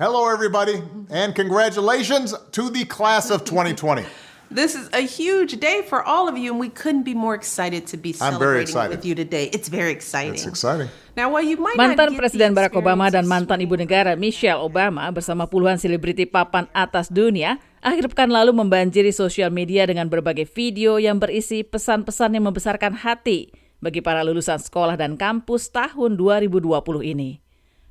Hello, everybody, and congratulations to the class of 2020. This is a huge day for all of you, and we couldn't be more excited to be I'm very celebrating excited. with you today. It's very exciting. It's exciting. Now, while you might not Mantan Presiden Barack Obama dan mantan ibu negara Michelle Obama bersama puluhan selebriti papan atas dunia akhir pekan lalu membanjiri sosial media dengan berbagai video yang berisi pesan-pesan yang membesarkan hati bagi para lulusan sekolah dan kampus tahun 2020 ini.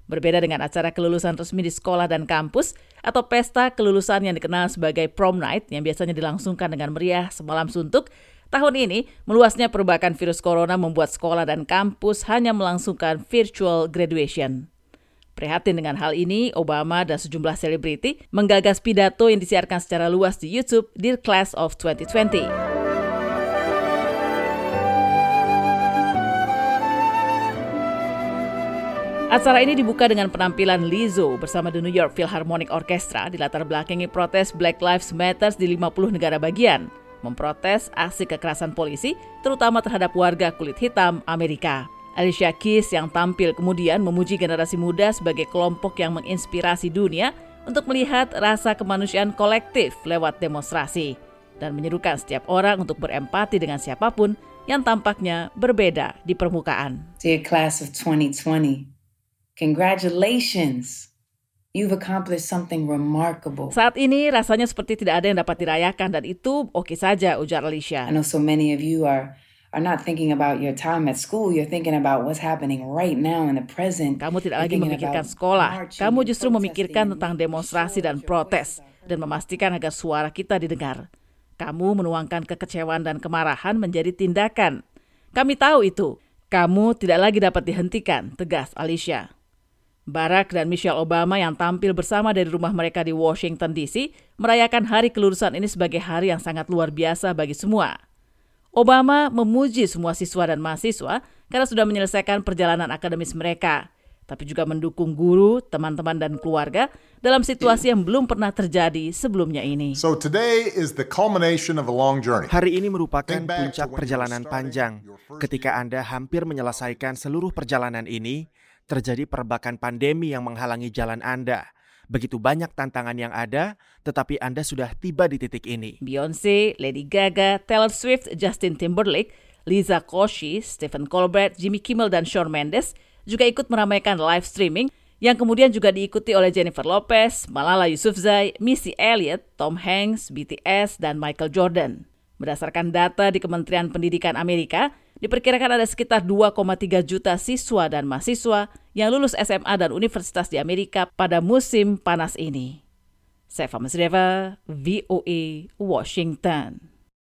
Berbeda dengan acara kelulusan resmi di sekolah dan kampus atau pesta kelulusan yang dikenal sebagai prom night yang biasanya dilangsungkan dengan meriah semalam suntuk, tahun ini meluasnya perbakan virus corona membuat sekolah dan kampus hanya melangsungkan virtual graduation. Prihatin dengan hal ini, Obama dan sejumlah selebriti menggagas pidato yang disiarkan secara luas di YouTube Dear Class of 2020. Acara ini dibuka dengan penampilan Lizzo bersama The New York Philharmonic Orchestra di latar belakangi protes Black Lives Matter di 50 negara bagian, memprotes aksi kekerasan polisi, terutama terhadap warga kulit hitam Amerika. Alicia Keys yang tampil kemudian memuji generasi muda sebagai kelompok yang menginspirasi dunia untuk melihat rasa kemanusiaan kolektif lewat demonstrasi dan menyerukan setiap orang untuk berempati dengan siapa pun yang tampaknya berbeda di permukaan. Dear class of 2020, congratulations. You've accomplished something remarkable. Saat ini rasanya seperti tidak ada yang dapat dirayakan dan itu oke saja ujar Alicia. I know so many of you are are not thinking about your time at school. You're thinking about what's happening right now in the present. Kamu tidak lagi memikirkan sekolah. Kamu justru memikirkan tentang demonstrasi dan protes dan memastikan agar suara kita didengar. Kamu menuangkan kekecewaan dan kemarahan menjadi tindakan. Kami tahu itu. Kamu tidak lagi dapat dihentikan, tegas Alicia. Barack dan Michelle Obama yang tampil bersama dari rumah mereka di Washington DC merayakan hari kelulusan ini sebagai hari yang sangat luar biasa bagi semua. Obama memuji semua siswa dan mahasiswa karena sudah menyelesaikan perjalanan akademis mereka, tapi juga mendukung guru, teman-teman, dan keluarga dalam situasi yang belum pernah terjadi sebelumnya ini. So today is the culmination of a long journey. Hari ini merupakan puncak perjalanan panjang. Ketika Anda hampir menyelesaikan seluruh perjalanan ini, terjadi perbakan pandemi yang menghalangi jalan Anda. Begitu banyak tantangan yang ada, tetapi Anda sudah tiba di titik ini. Beyonce, Lady Gaga, Taylor Swift, Justin Timberlake, Lisa Koshy, Stephen Colbert, Jimmy Kimmel, dan Shawn Mendes juga ikut meramaikan live streaming yang kemudian juga diikuti oleh Jennifer Lopez, Malala Yousafzai, Missy Elliott, Tom Hanks, BTS, dan Michael Jordan. Berdasarkan data di Kementerian Pendidikan Amerika, diperkirakan ada sekitar 2,3 juta siswa dan mahasiswa yang lulus SMA dan universitas di Amerika pada musim panas ini. Saya Fahmi VOA, Washington.